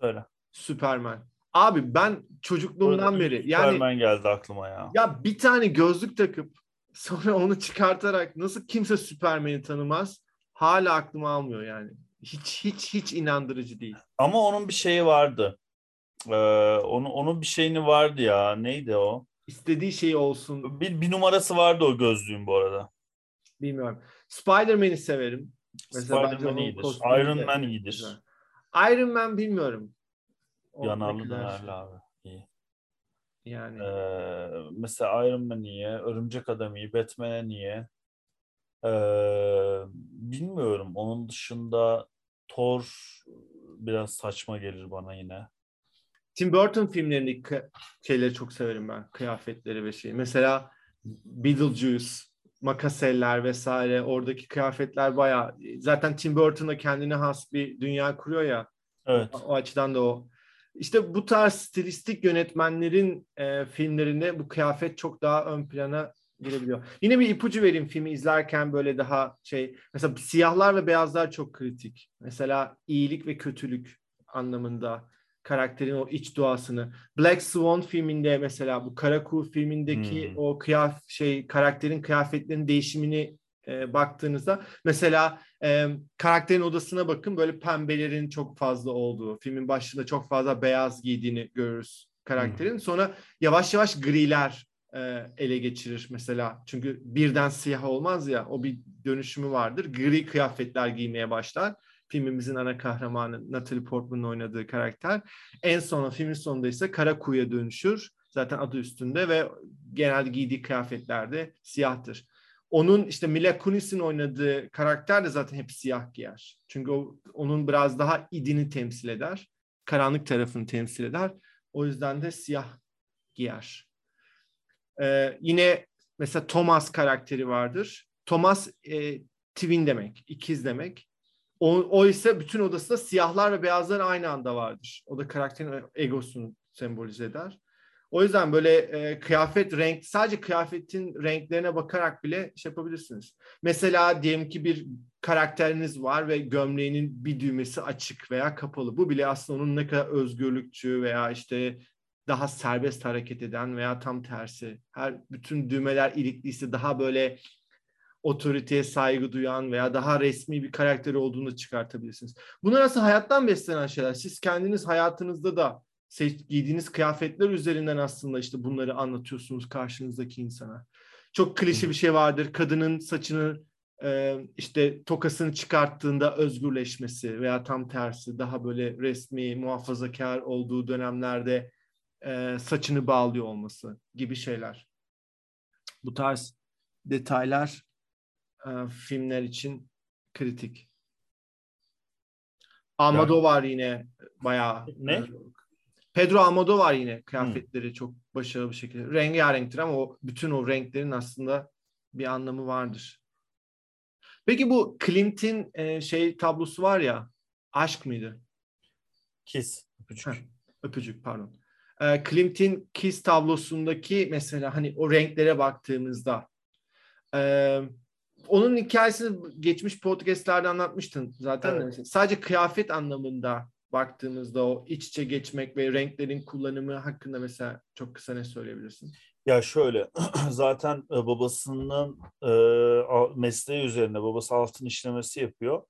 Söyle. Süperman. Abi ben çocukluğumdan beri yani Süperman geldi aklıma ya. Ya bir tane gözlük takıp sonra onu çıkartarak nasıl kimse Süpermen'i tanımaz hala aklıma almıyor yani. Hiç hiç hiç inandırıcı değil. Ama onun bir şeyi vardı. Ee, onun onun bir şeyini vardı ya. Neydi o? İstediği şey olsun. Bir, bir numarası vardı o gözlüğün bu arada. Bilmiyorum. Spider-Man'i severim. Spider-Man iyidir. Iron Man iyidir. Iron Man bilmiyorum. Yanarlı dönerli abi. İyi. Yani. Ee, mesela Iron Man niye? Örümcek Adam iyi. Batman'e niye? Ee, bilmiyorum. Onun dışında Thor biraz saçma gelir bana yine. Tim Burton filmlerindeki şeyleri çok severim ben. Kıyafetleri ve şey. Mesela Beetlejuice, makaseller vesaire oradaki kıyafetler bayağı zaten Tim Burton da kendine has bir dünya kuruyor ya. Evet. O, o açıdan da o. İşte bu tarz stilistik yönetmenlerin e, filmlerinde bu kıyafet çok daha ön plana girebiliyor. Yine bir ipucu vereyim filmi izlerken böyle daha şey mesela siyahlar ve beyazlar çok kritik. Mesela iyilik ve kötülük anlamında karakterin o iç doğasını. Black Swan filminde mesela bu Kara Kuğu filmindeki hmm. o kıyaf şey karakterin kıyafetlerinin değişimini e, baktığınızda mesela e, karakterin odasına bakın böyle pembelerin çok fazla olduğu filmin başında çok fazla beyaz giydiğini görürüz karakterin. Hmm. Sonra yavaş yavaş griler e, ele geçirir mesela. Çünkü birden siyah olmaz ya o bir dönüşümü vardır. Gri kıyafetler giymeye başlar filmimizin ana kahramanı Natalie Portman'ın oynadığı karakter. En sona filmin sonunda ise kara kuğuya dönüşür. Zaten adı üstünde ve genelde giydiği kıyafetlerde siyahtır. Onun işte Mila Kunis'in oynadığı karakter de zaten hep siyah giyer. Çünkü o, onun biraz daha idini temsil eder. Karanlık tarafını temsil eder. O yüzden de siyah giyer. Ee, yine mesela Thomas karakteri vardır. Thomas e, twin demek, ikiz demek. O, o ise bütün odasında siyahlar ve beyazlar aynı anda vardır. O da karakterin egosunu sembolize eder. O yüzden böyle e, kıyafet renk sadece kıyafetin renklerine bakarak bile şey yapabilirsiniz. Mesela diyelim ki bir karakteriniz var ve gömleğinin bir düğmesi açık veya kapalı. Bu bile aslında onun ne kadar özgürlükçü veya işte daha serbest hareket eden veya tam tersi. Her bütün düğmeler ilikliyse daha böyle otoriteye saygı duyan veya daha resmi bir karakteri olduğunu çıkartabilirsiniz. Bunlar aslında hayattan beslenen şeyler. Siz kendiniz hayatınızda da giydiğiniz kıyafetler üzerinden aslında işte bunları anlatıyorsunuz karşınızdaki insana. Çok klişe bir şey vardır. Kadının saçını e, işte tokasını çıkarttığında özgürleşmesi veya tam tersi daha böyle resmi, muhafazakar olduğu dönemlerde e, saçını bağlıyor olması gibi şeyler. Bu tarz detaylar e, filmler için kritik. Almodovar yani. yine bayağı ne? E, Pedro Almodovar yine kıyafetleri hmm. çok başarılı bir şekilde. Rengarenktir ama o bütün o renklerin aslında bir anlamı vardır. Peki bu Clint'in e, şey tablosu var ya aşk mıydı? Kiss. Öpücük. Heh, öpücük pardon. E, Clint'in Kiss tablosundaki mesela hani o renklere baktığımızda e, onun hikayesini geçmiş podcastlerde anlatmıştın zaten. Evet. Sadece kıyafet anlamında baktığımızda o iç içe geçmek ve renklerin kullanımı hakkında mesela çok kısa ne söyleyebilirsin? Ya şöyle zaten e, babasının e, mesleği üzerine babası altın işlemesi yapıyor.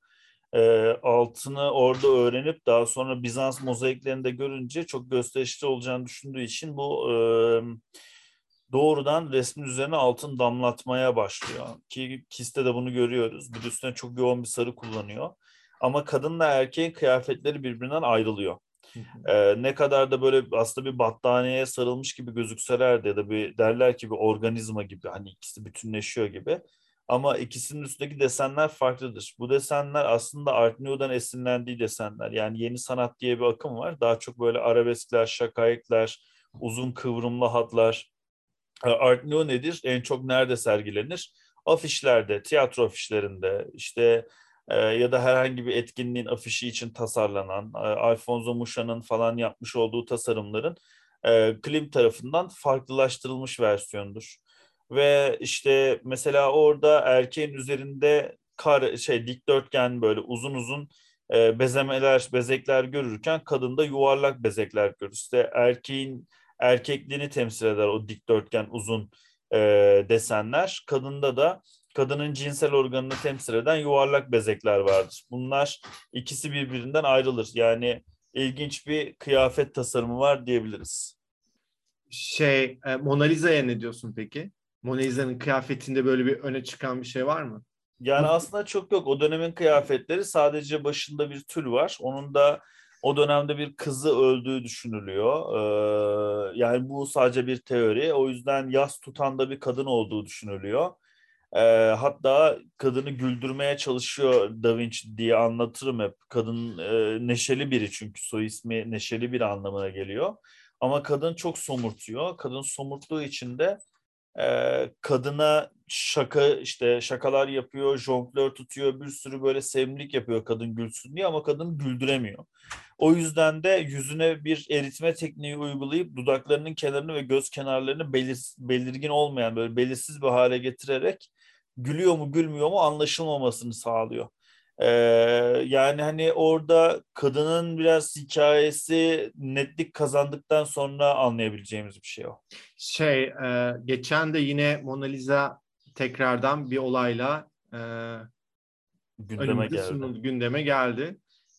E, altını orada öğrenip daha sonra Bizans mozaiklerinde görünce çok gösterişli olacağını düşündüğü için bu e, doğrudan resmin üzerine altın damlatmaya başlıyor. Ki Kiste de bunu görüyoruz. Bir üstüne çok yoğun bir sarı kullanıyor. Ama kadınla erkeğin kıyafetleri birbirinden ayrılıyor. ee, ne kadar da böyle aslında bir battaniyeye sarılmış gibi gözükseler de ya da bir derler ki bir organizma gibi hani ikisi bütünleşiyor gibi. Ama ikisinin üstündeki desenler farklıdır. Bu desenler aslında Art Nou'dan esinlendiği desenler. Yani yeni sanat diye bir akım var. Daha çok böyle arabeskler, şakayıklar, uzun kıvrımlı hatlar, Art Nouveau nedir? En çok nerede sergilenir? Afişlerde, tiyatro afişlerinde, işte e, ya da herhangi bir etkinliğin afişi için tasarlanan, e, Alfonso Muşa'nın falan yapmış olduğu tasarımların e, Klim tarafından farklılaştırılmış versiyonudur. Ve işte mesela orada erkeğin üzerinde kar şey dikdörtgen böyle uzun uzun e, bezemeler, bezekler görürken kadında yuvarlak bezekler görür. İşte erkeğin erkekliğini temsil eder o dikdörtgen uzun e, desenler. Kadında da kadının cinsel organını temsil eden yuvarlak bezekler vardır. Bunlar ikisi birbirinden ayrılır. Yani ilginç bir kıyafet tasarımı var diyebiliriz. Şey, e, Mona Lisa'ya ne diyorsun peki? Mona Lisa'nın kıyafetinde böyle bir öne çıkan bir şey var mı? Yani aslında çok yok. O dönemin kıyafetleri sadece başında bir tül var. Onun da o dönemde bir kızı öldüğü düşünülüyor. Ee, yani bu sadece bir teori. O yüzden yas tutan da bir kadın olduğu düşünülüyor. Ee, hatta kadını güldürmeye çalışıyor Da Vinci diye anlatırım hep. Kadın e, neşeli biri çünkü soy ismi neşeli bir anlamına geliyor. Ama kadın çok somurtuyor. Kadın somurttuğu için de e, kadına şaka işte şakalar yapıyor, jonglör tutuyor, bir sürü böyle sevimlilik yapıyor kadın gülsün diye ama kadın güldüremiyor. O yüzden de yüzüne bir eritme tekniği uygulayıp dudaklarının kenarını ve göz kenarlarını belir, belirgin olmayan böyle belirsiz bir hale getirerek gülüyor mu gülmüyor mu anlaşılmamasını sağlıyor. Ee, yani hani orada kadının biraz hikayesi netlik kazandıktan sonra anlayabileceğimiz bir şey o. Şey, e, geçen de yine Mona Lisa tekrardan bir olayla e, gündeme geldi. Sunuldu, gündeme geldi.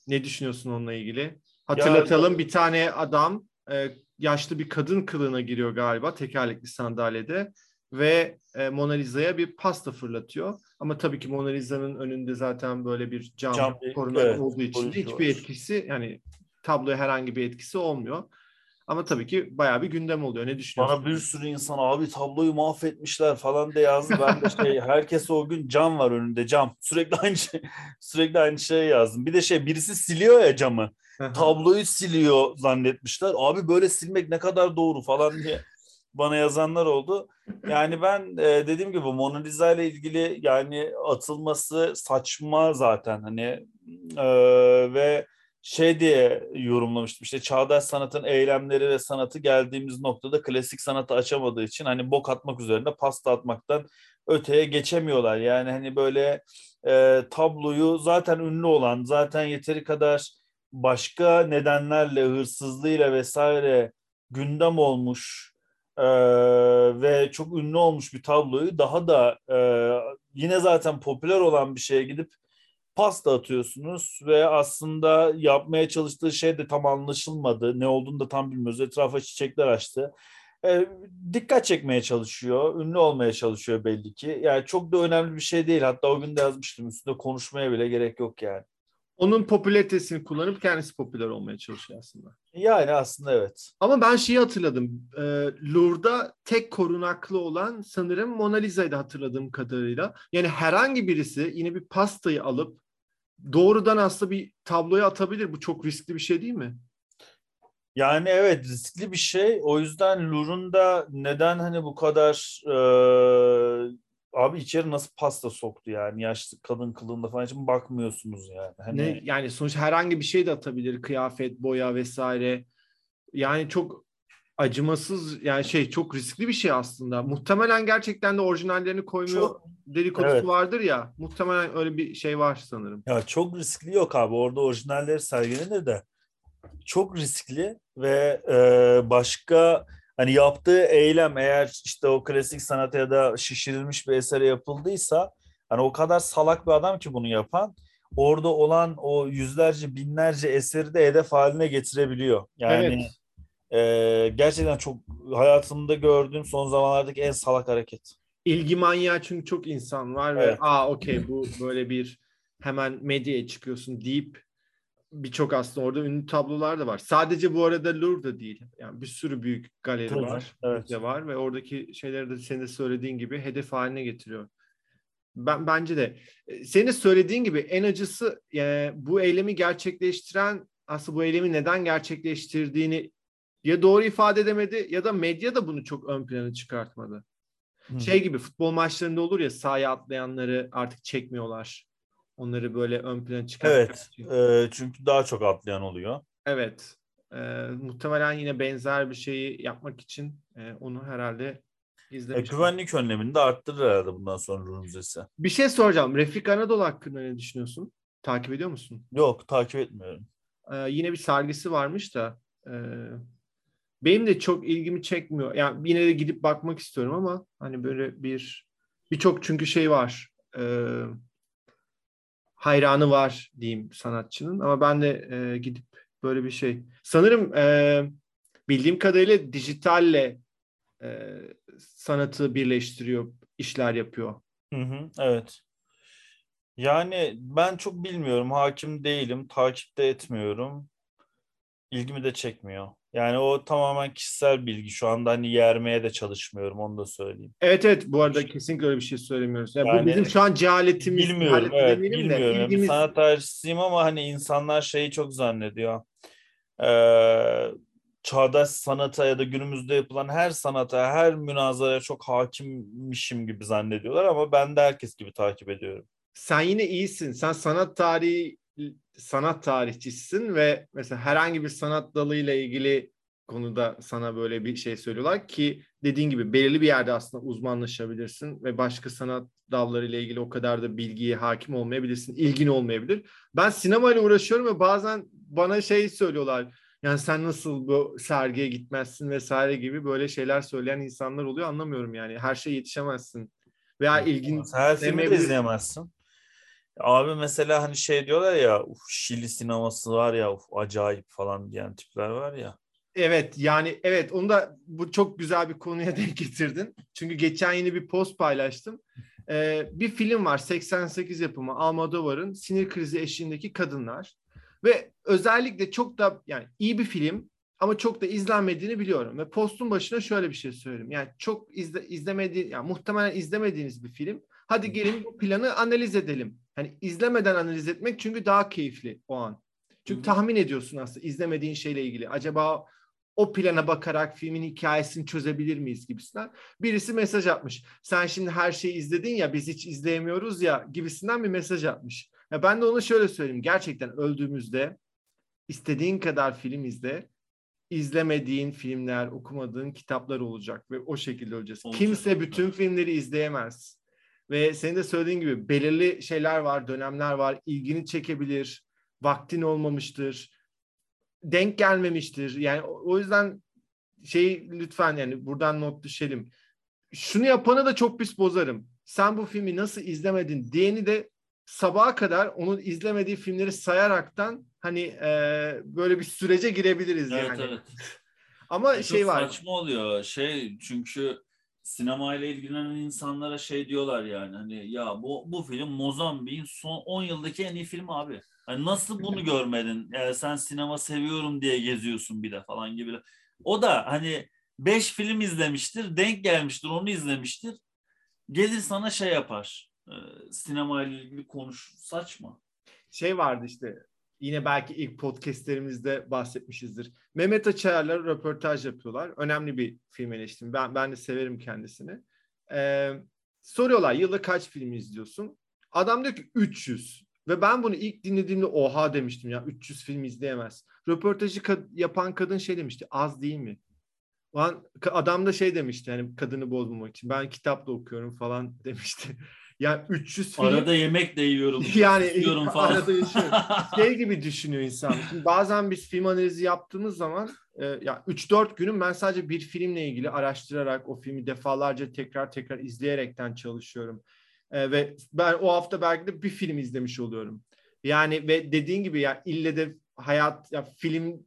Ne düşünüyorsun onunla ilgili? Hatırlatalım ya, bir tane adam e, yaşlı bir kadın kılığına giriyor galiba tekerlekli sandalyede ve e, Mona Lisa'ya bir pasta fırlatıyor. Ama tabii ki Mona Lisa'nın önünde zaten böyle bir cam, cam koruna evet, olduğu için hiçbir etkisi yani tabloya herhangi bir etkisi olmuyor. Ama tabii ki bayağı bir gündem oluyor. Ne düşünüyorsun? Bana bir sürü insan abi tabloyu mahvetmişler falan de yazdı. Ben de şey herkes o gün cam var önünde cam. Sürekli aynı şey sürekli aynı şey yazdım. Bir de şey birisi siliyor ya camı. tabloyu siliyor zannetmişler. Abi böyle silmek ne kadar doğru falan diye bana yazanlar oldu. Yani ben e, dediğim gibi Mona Lisa ile ilgili yani atılması saçma zaten hani e, ve şey diye yorumlamıştım işte çağdaş sanatın eylemleri ve sanatı geldiğimiz noktada klasik sanatı açamadığı için hani bok atmak üzerine pasta atmaktan öteye geçemiyorlar. Yani hani böyle e, tabloyu zaten ünlü olan zaten yeteri kadar başka nedenlerle hırsızlığıyla vesaire gündem olmuş e, ve çok ünlü olmuş bir tabloyu daha da e, yine zaten popüler olan bir şeye gidip pasta atıyorsunuz ve aslında yapmaya çalıştığı şey de tam anlaşılmadı. Ne olduğunu da tam bilmiyoruz. Etrafa çiçekler açtı. E, dikkat çekmeye çalışıyor. Ünlü olmaya çalışıyor belli ki. Yani çok da önemli bir şey değil. Hatta o gün de yazmıştım. Üstünde konuşmaya bile gerek yok yani. Onun popülaritesini kullanıp kendisi popüler olmaya çalışıyor aslında. Yani aslında evet. Ama ben şeyi hatırladım. E, Louvre'da tek korunaklı olan sanırım Mona Lisa'ydı hatırladığım kadarıyla. Yani herhangi birisi yine bir pastayı alıp doğrudan aslında bir tabloya atabilir. Bu çok riskli bir şey değil mi? Yani evet riskli bir şey. O yüzden Louvre'un da neden hani bu kadar e, abi içeri nasıl pasta soktu yani yaşlı kadın kılığında falan için bakmıyorsunuz yani. Hani... Ne, yani sonuç herhangi bir şey de atabilir kıyafet, boya vesaire. Yani çok acımasız yani şey çok riskli bir şey aslında. Muhtemelen gerçekten de orijinallerini koymuyor çok, dedikodusu evet. vardır ya. Muhtemelen öyle bir şey var sanırım. Ya çok riskli yok abi. Orada orijinalleri sergilenir de çok riskli ve e, başka hani yaptığı eylem eğer işte o klasik sanat ya da şişirilmiş bir esere yapıldıysa hani o kadar salak bir adam ki bunu yapan orada olan o yüzlerce binlerce eseri de hedef haline getirebiliyor. Yani evet. e, gerçekten çok hayatımda gördüğüm son zamanlardaki en salak hareket. İlgi manyağı çünkü çok insan var evet. ve aa okey bu böyle bir hemen medyaya çıkıyorsun deyip birçok aslında orada ünlü tablolar da var. Sadece bu arada Louvre'da değil. Yani bir sürü büyük galeri Tabii, var. Evet. var ve oradaki şeyleri de senin de söylediğin gibi hedef haline getiriyor. Ben bence de e, senin söylediğin gibi en acısı yani bu eylemi gerçekleştiren aslında bu eylemi neden gerçekleştirdiğini ya doğru ifade edemedi ya da medya da bunu çok ön plana çıkartmadı. Hmm. Şey gibi futbol maçlarında olur ya sahaya atlayanları artık çekmiyorlar. Onları böyle ön plana çıkartmak Evet. E, çünkü daha çok atlayan oluyor. Evet. E, muhtemelen yine benzer bir şeyi yapmak için e, onu herhalde izlemiş. E, güvenlik önlemini de arttırır herhalde bundan sonra Ruhr Müzesi. Bir şey soracağım. Refik Anadolu hakkında ne düşünüyorsun? Takip ediyor musun? Yok takip etmiyorum. E, yine bir sergisi varmış da e, benim de çok ilgimi çekmiyor. Yani yine de gidip bakmak istiyorum ama hani böyle bir birçok çünkü şey var. Eee hayranı var diyeyim sanatçının ama ben de e, gidip böyle bir şey. Sanırım e, bildiğim kadarıyla dijitalle e, sanatı birleştiriyor, işler yapıyor. Hı hı, evet. Yani ben çok bilmiyorum. Hakim değilim. Takipte etmiyorum. İlgimi de çekmiyor. Yani o tamamen kişisel bilgi. Şu anda hani yermeye de çalışmıyorum. Onu da söyleyeyim. Evet evet bu arada kesinlikle öyle bir şey söylemiyoruz. Yani, yani bu bizim şu an cehaletimiz. Bilmiyorum evet bilmiyorum. De, ilgimiz... Yani sanat tarihçisiyim ama hani insanlar şeyi çok zannediyor. Ee, çağdaş sanata ya da günümüzde yapılan her sanata, her münazara çok hakimmişim gibi zannediyorlar ama ben de herkes gibi takip ediyorum. Sen yine iyisin. Sen sanat tarihi sanat tarihçisisin ve mesela herhangi bir sanat dalıyla ilgili konuda sana böyle bir şey söylüyorlar ki dediğin gibi belirli bir yerde aslında uzmanlaşabilirsin ve başka sanat dallarıyla ilgili o kadar da bilgiye hakim olmayabilirsin, ilgin olmayabilir. Ben sinemayla uğraşıyorum ve bazen bana şey söylüyorlar. Yani sen nasıl bu sergiye gitmezsin vesaire gibi böyle şeyler söyleyen insanlar oluyor anlamıyorum yani. Her şeye yetişemezsin. Veya ilgin her filmi de izleyemezsin. Abi mesela hani şey diyorlar ya uf Şili sineması var ya uf acayip falan diyen tipler var ya. Evet yani evet onu da bu çok güzel bir konuya denk getirdin. Çünkü geçen yeni bir post paylaştım. Ee, bir film var 88 yapımı Almodovar'ın sinir krizi eşliğindeki kadınlar. Ve özellikle çok da yani iyi bir film ama çok da izlenmediğini biliyorum. Ve postun başına şöyle bir şey söyleyeyim. Yani çok izle, izlemedi yani muhtemelen izlemediğiniz bir film. Hadi gelin bu planı analiz edelim. Hani izlemeden analiz etmek çünkü daha keyifli o an. Çünkü tahmin ediyorsun aslında izlemediğin şeyle ilgili. Acaba o plana bakarak filmin hikayesini çözebilir miyiz gibisinden. Birisi mesaj atmış. Sen şimdi her şeyi izledin ya biz hiç izleyemiyoruz ya gibisinden bir mesaj atmış. Ya ben de onu şöyle söyleyeyim. Gerçekten öldüğümüzde istediğin kadar film izle. izlemediğin filmler, okumadığın kitaplar olacak ve o şekilde öleceğiz. Olacak. Kimse bütün filmleri izleyemez. Ve senin de söylediğin gibi belirli şeyler var, dönemler var. ilgini çekebilir, vaktin olmamıştır, denk gelmemiştir. Yani o yüzden şey lütfen yani buradan not düşelim. Şunu yapanı da çok pis bozarım. Sen bu filmi nasıl izlemedin diyeni de sabaha kadar onun izlemediği filmleri sayaraktan hani e, böyle bir sürece girebiliriz evet, yani. Evet. Ama e, şey var. Saçma oluyor. Şey çünkü sinema ile ilgilenen insanlara şey diyorlar yani hani ya bu bu film Mozambik'in son 10 yıldaki en iyi film abi. Hani nasıl bunu görmedin? Yani sen sinema seviyorum diye geziyorsun bir de falan gibi. O da hani 5 film izlemiştir, denk gelmiştir, onu izlemiştir. Gelir sana şey yapar. E, sinema ile ilgili konuş. Saçma. Şey vardı işte yine belki ilk podcastlerimizde bahsetmişizdir. Mehmet Açayar'la röportaj yapıyorlar. Önemli bir film eleştirimi. Ben, ben de severim kendisini. Ee, soruyorlar yılda kaç film izliyorsun? Adam diyor ki 300. Ve ben bunu ilk dinlediğimde oha demiştim ya 300 film izleyemez. Röportajı kad- yapan kadın şey demişti az değil mi? adam da şey demişti hani kadını bozmamak için ben kitap da okuyorum falan demişti. Yani 300 film... Arada yemek de yiyorum. yani yiyorum falan. arada yaşıyorum. şey gibi düşünüyor insan. Şimdi bazen biz film analizi yaptığımız zaman e, ya 3-4 günüm ben sadece bir filmle ilgili araştırarak o filmi defalarca tekrar tekrar izleyerekten çalışıyorum. E, ve ben o hafta belki de bir film izlemiş oluyorum. Yani ve dediğin gibi ya ille de hayat ya film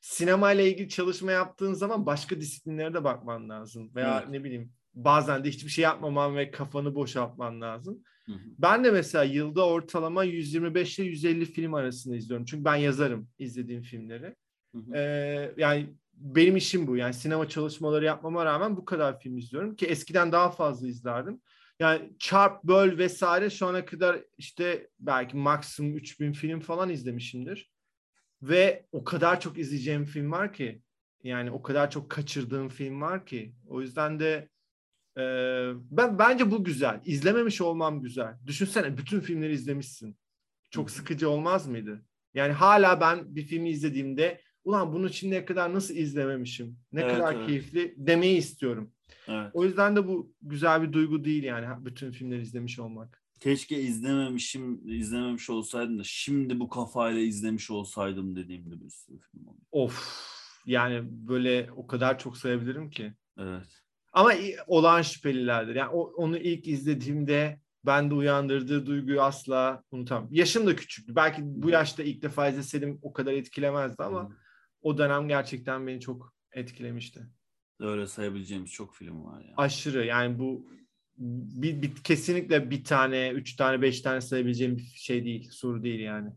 sinema ile ilgili çalışma yaptığın zaman başka disiplinlere de bakman lazım. Veya evet. ne bileyim bazen de hiçbir şey yapmaman ve kafanı boşaltman lazım. Hı hı. Ben de mesela yılda ortalama 125 ile 150 film arasında izliyorum. Çünkü ben yazarım izlediğim filmleri. Hı hı. Ee, yani benim işim bu. Yani sinema çalışmaları yapmama rağmen bu kadar film izliyorum ki eskiden daha fazla izlerdim. Yani çarp, böl vesaire şu ana kadar işte belki maksimum 3000 film falan izlemişimdir. Ve o kadar çok izleyeceğim film var ki yani o kadar çok kaçırdığım film var ki o yüzden de e, ben bence bu güzel. İzlememiş olmam güzel. Düşünsene bütün filmleri izlemişsin. Çok sıkıcı olmaz mıydı? Yani hala ben bir filmi izlediğimde ulan bunu şimdiye kadar nasıl izlememişim? Ne evet, kadar evet. keyifli demeyi istiyorum. Evet. O yüzden de bu güzel bir duygu değil yani bütün filmleri izlemiş olmak. Keşke izlememişim, izlememiş olsaydım da şimdi bu kafayla izlemiş olsaydım dediğimde bir sürü film oldu. Of yani böyle o kadar çok sayabilirim ki. Evet. Ama olan şüphelilerdir. Yani onu ilk izlediğimde ben de uyandırdığı duyguyu asla unutamam. Yaşım da küçüktü. Belki bu yaşta ilk defa izleseydim o kadar etkilemezdi ama hmm. o dönem gerçekten beni çok etkilemişti. Öyle sayabileceğimiz çok film var ya. Aşırı yani bu bir, bir, kesinlikle bir tane, üç tane, beş tane sayabileceğim bir şey değil. Soru değil yani.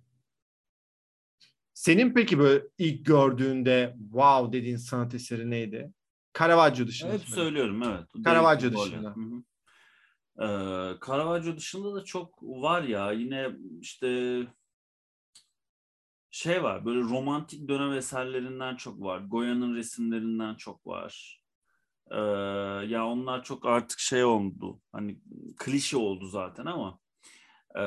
Senin peki böyle ilk gördüğünde wow dediğin sanat eseri neydi? Caravaggio dışında. Hep söylüyorum evet. Caravaggio dışında. Hı hı. Ee, Caravaggio dışında da çok var ya yine işte şey var böyle romantik dönem eserlerinden çok var. Goya'nın resimlerinden çok var. Ee, ya onlar çok artık şey oldu. Hani klişe oldu zaten ama e,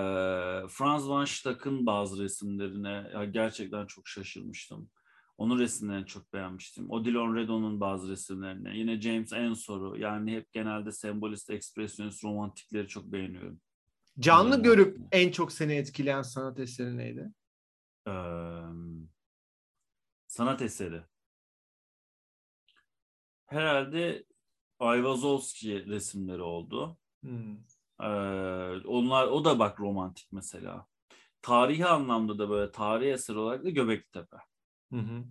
Franz van Stack'ın bazı resimlerine gerçekten çok şaşırmıştım. Onun resimlerini çok beğenmiştim. Odilon Redon'un bazı resimlerini. Yine James Ensor'u. Yani hep genelde sembolist, ekspresyonist, romantikleri çok beğeniyorum. Canlı Onların görüp en çok seni etkileyen sanat eseri neydi? Ee, sanat eseri. Herhalde Ayvazovski resimleri oldu. Hmm. Ee, onlar o da bak romantik mesela. Tarihi anlamda da böyle tarihi eser olarak da Göbekli Tepe. Hı hı.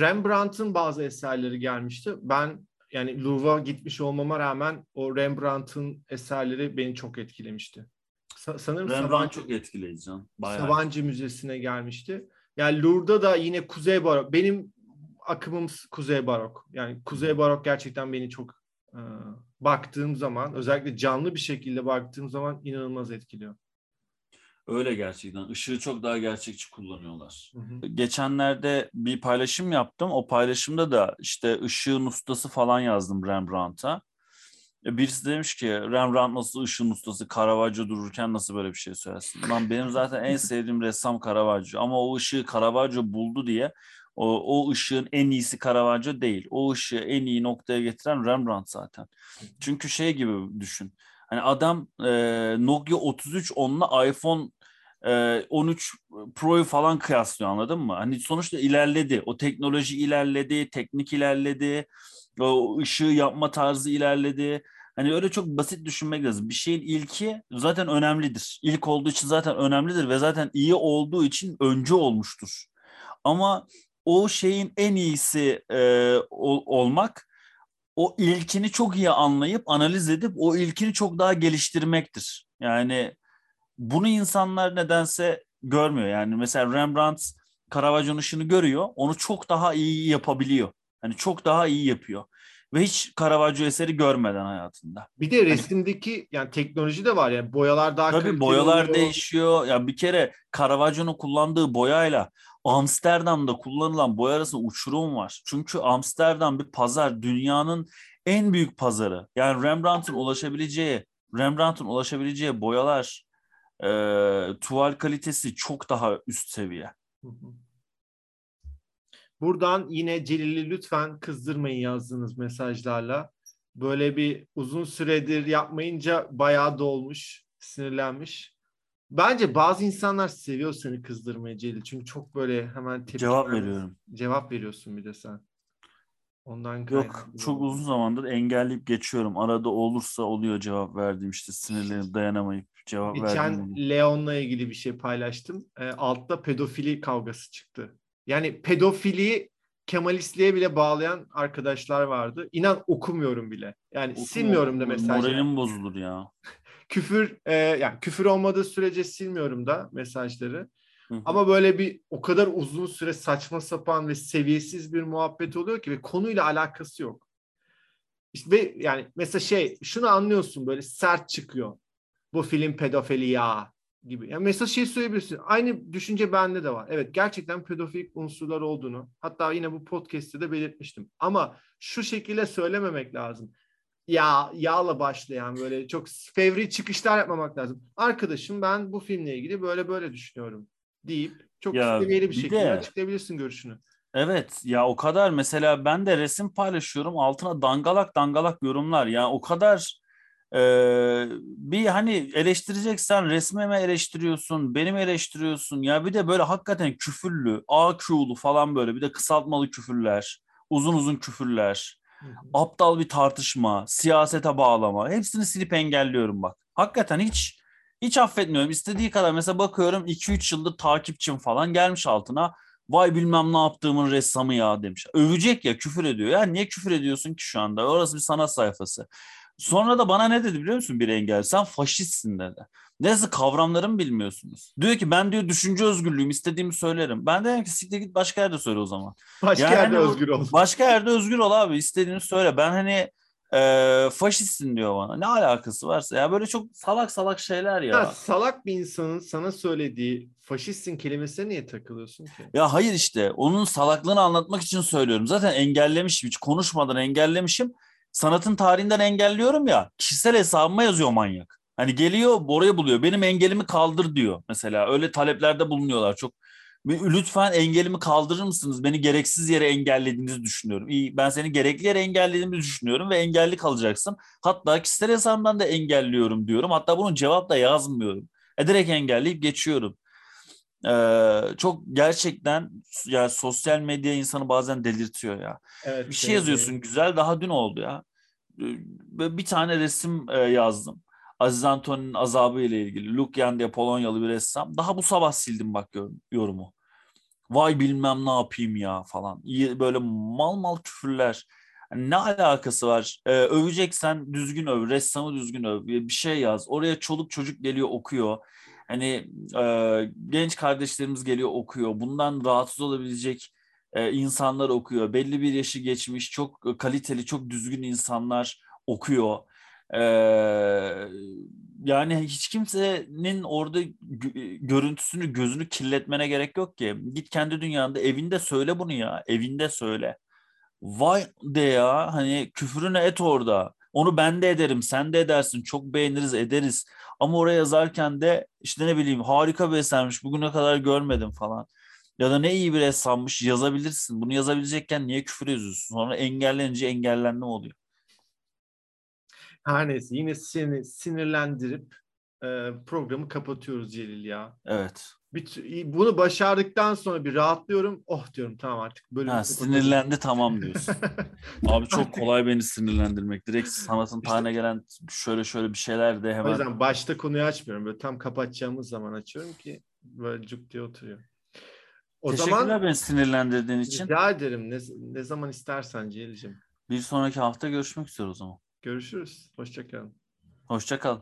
Rembrandt'ın bazı eserleri gelmişti. Ben yani Louvre'a gitmiş olmama rağmen o Rembrandt'ın eserleri beni çok etkilemişti. Sa- sanırım Rembrandt Sabancı, çok etkileyici. Bayağı. Sabancı Müzesi'ne gelmişti. Yani Louvre'da da yine Kuzey Barok. Benim akımım Kuzey Barok. Yani Kuzey Barok gerçekten beni çok e, baktığım zaman özellikle canlı bir şekilde baktığım zaman inanılmaz etkiliyor. Öyle gerçekten. Işığı çok daha gerçekçi kullanıyorlar. Hı hı. Geçenlerde bir paylaşım yaptım. O paylaşımda da işte ışığın ustası falan yazdım Rembrandt'a. E, birisi demiş ki Rembrandt nasıl ışığın ustası Caravaggio dururken nasıl böyle bir şey söylersin? Lan benim zaten en sevdiğim ressam Caravaggio ama o ışığı Caravaggio buldu diye o, o ışığın en iyisi Caravaggio değil. O ışığı en iyi noktaya getiren Rembrandt zaten. Çünkü şey gibi düşün. Hani adam e, Nokia 33 onunla iPhone 13 Pro'yu falan kıyaslıyor anladın mı? Hani sonuçta ilerledi. O teknoloji ilerledi, teknik ilerledi. O ışığı yapma tarzı ilerledi. Hani öyle çok basit düşünmek lazım. Bir şeyin ilki zaten önemlidir. İlk olduğu için zaten önemlidir ve zaten iyi olduğu için önce olmuştur. Ama o şeyin en iyisi e, ol, olmak o ilkini çok iyi anlayıp analiz edip o ilkini çok daha geliştirmektir. Yani bunu insanlar nedense görmüyor. Yani mesela Rembrandt Caravaggio'nun ışını görüyor. Onu çok daha iyi yapabiliyor. Hani çok daha iyi yapıyor. Ve hiç Caravaggio eseri görmeden hayatında. Bir de hani resimdeki hani, yani teknoloji de var yani boyalar daha Tabii boyalar oluyor. değişiyor. Ya yani bir kere Caravaggio'nun kullandığı boyayla Amsterdam'da kullanılan boya arasında uçurum var. Çünkü Amsterdam bir pazar, dünyanın en büyük pazarı. Yani Rembrandt'ın ulaşabileceği, Rembrandt'ın ulaşabileceği boyalar, e, tuval kalitesi çok daha üst seviye. Buradan yine Celil'i lütfen kızdırmayın yazdığınız mesajlarla. Böyle bir uzun süredir yapmayınca bayağı dolmuş, sinirlenmiş. Bence bazı insanlar seviyor seni kızdırmayı Celil. Çünkü çok böyle hemen tepki Cevap veriyorum. Cevap veriyorsun bir de sen. Ondan Yok çok uzun zamandır engelleyip geçiyorum. Arada olursa oluyor cevap verdiğim işte sinirlenip dayanamayıp cevap Geçen. Leon'la ilgili bir şey paylaştım. E, altta pedofili kavgası çıktı. Yani pedofili Kemalistliğe bile bağlayan arkadaşlar vardı. İnan okumuyorum bile. Yani Okuma, silmiyorum da mesajları. Moralim bozulur ya. küfür e, yani küfür olmadığı sürece silmiyorum da mesajları. Hı-hı. Ama böyle bir o kadar uzun süre saçma sapan ve seviyesiz bir muhabbet oluyor ki ve konuyla alakası yok. İşte ve yani mesela şey şunu anlıyorsun böyle sert çıkıyor. Bu film pedofili ya gibi. Yani mesela şey söyleyebilirsin. Aynı düşünce bende de var. Evet gerçekten pedofilik unsurlar olduğunu hatta yine bu podcast'te de belirtmiştim. Ama şu şekilde söylememek lazım yağ, yağla başlayan böyle çok fevri çıkışlar yapmamak lazım. Arkadaşım ben bu filmle ilgili böyle böyle düşünüyorum deyip çok ya, seviyeli bir, bir şekilde de, açıklayabilirsin görüşünü. Evet ya o kadar mesela ben de resim paylaşıyorum altına dangalak dangalak yorumlar ya o kadar e, bir hani eleştireceksen resmimi eleştiriyorsun benim eleştiriyorsun ya bir de böyle hakikaten küfürlü AQ'lu falan böyle bir de kısaltmalı küfürler uzun uzun küfürler aptal bir tartışma, siyasete bağlama hepsini silip engelliyorum bak. Hakikaten hiç hiç affetmiyorum. İstediği kadar mesela bakıyorum 2-3 yıldır takipçim falan gelmiş altına. Vay bilmem ne yaptığımın ressamı ya demiş. Övecek ya küfür ediyor. Ya niye küfür ediyorsun ki şu anda? Orası bir sanat sayfası. Sonra da bana ne dedi biliyor musun bir engel? Sen faşistsin dedi. Neyse kavramlarımı bilmiyorsunuz. Diyor ki ben diyor düşünce özgürlüğüm istediğimi söylerim. Ben dedim ki siktir git başka yerde söyle o zaman. Başka Yani yerde hani özgür ol. Başka yerde özgür ol abi istediğini söyle. Ben hani e, faşistsin diyor bana. Ne alakası varsa ya böyle çok salak salak şeyler ya. Ya salak bir insanın sana söylediği faşistsin kelimesine niye takılıyorsun ki? Ya hayır işte onun salaklığını anlatmak için söylüyorum. Zaten engellemişim hiç konuşmadan engellemişim. Sanatın tarihinden engelliyorum ya. Kişisel hesabıma yazıyor manyak. Hani geliyor oraya buluyor. Benim engelimi kaldır diyor mesela. Öyle taleplerde bulunuyorlar. Çok lütfen engelimi kaldırır mısınız? Beni gereksiz yere engellediğinizi düşünüyorum. İyi ben seni gerekli yere engellediğimi düşünüyorum ve engelli kalacaksın. Hatta kişisel hesabımdan da engelliyorum diyorum. Hatta bunun cevap da yazmıyorum. E direkt engelleyip geçiyorum. Ee, çok gerçekten ya sosyal medya insanı bazen delirtiyor ya. Evet, Bir şey yazıyorsun güzel daha dün oldu ya. Bir tane resim yazdım. Aziz Antoni'nin azabı ile ilgili. Lukyan diye Polonyalı bir ressam. Daha bu sabah sildim bak yor- yorumu. Vay bilmem ne yapayım ya falan. Böyle mal mal küfürler. Hani ne alakası var? Ee, öveceksen düzgün öv, ressamı düzgün öv. Bir şey yaz. Oraya çoluk çocuk geliyor okuyor. Hani e, genç kardeşlerimiz geliyor okuyor. Bundan rahatsız olabilecek e, insanlar okuyor. Belli bir yaşı geçmiş, çok kaliteli, çok düzgün insanlar okuyor. E, yani hiç kimsenin orada gö- görüntüsünü, gözünü kirletmene gerek yok ki. Git kendi dünyanda evinde söyle bunu ya. Evinde söyle. Vay de ya hani küfürüne et orada. Onu ben de ederim, sen de edersin. Çok beğeniriz, ederiz. Ama oraya yazarken de işte ne bileyim harika bir esermiş, bugüne kadar görmedim falan. Ya da ne iyi bir ressammış yazabilirsin. Bunu yazabilecekken niye küfür yazıyorsun? Sonra engellenince engellenme oluyor. Her neyse yine seni sinirlendirip e, programı kapatıyoruz Celil ya. Evet. Bir, bunu başardıktan sonra bir rahatlıyorum. Oh diyorum tamam artık bölümü Ha, sinirlendi tamam diyorsun. Abi çok kolay beni sinirlendirmek. Direkt sanatın İşte- tane gelen şöyle şöyle bir şeyler de O hemen. yüzden başta konuyu açmıyorum. Böyle tam kapatacağımız zaman açıyorum ki böyle cuk diye oturuyor. O Teşekkürler zaman beni sinirlendirdiğin için. rica ederim. Ne, ne zaman istersen Celil'cim. Bir sonraki hafta görüşmek üzere o zaman. Görüşürüz. Hoşçakalın. Hoşça kal.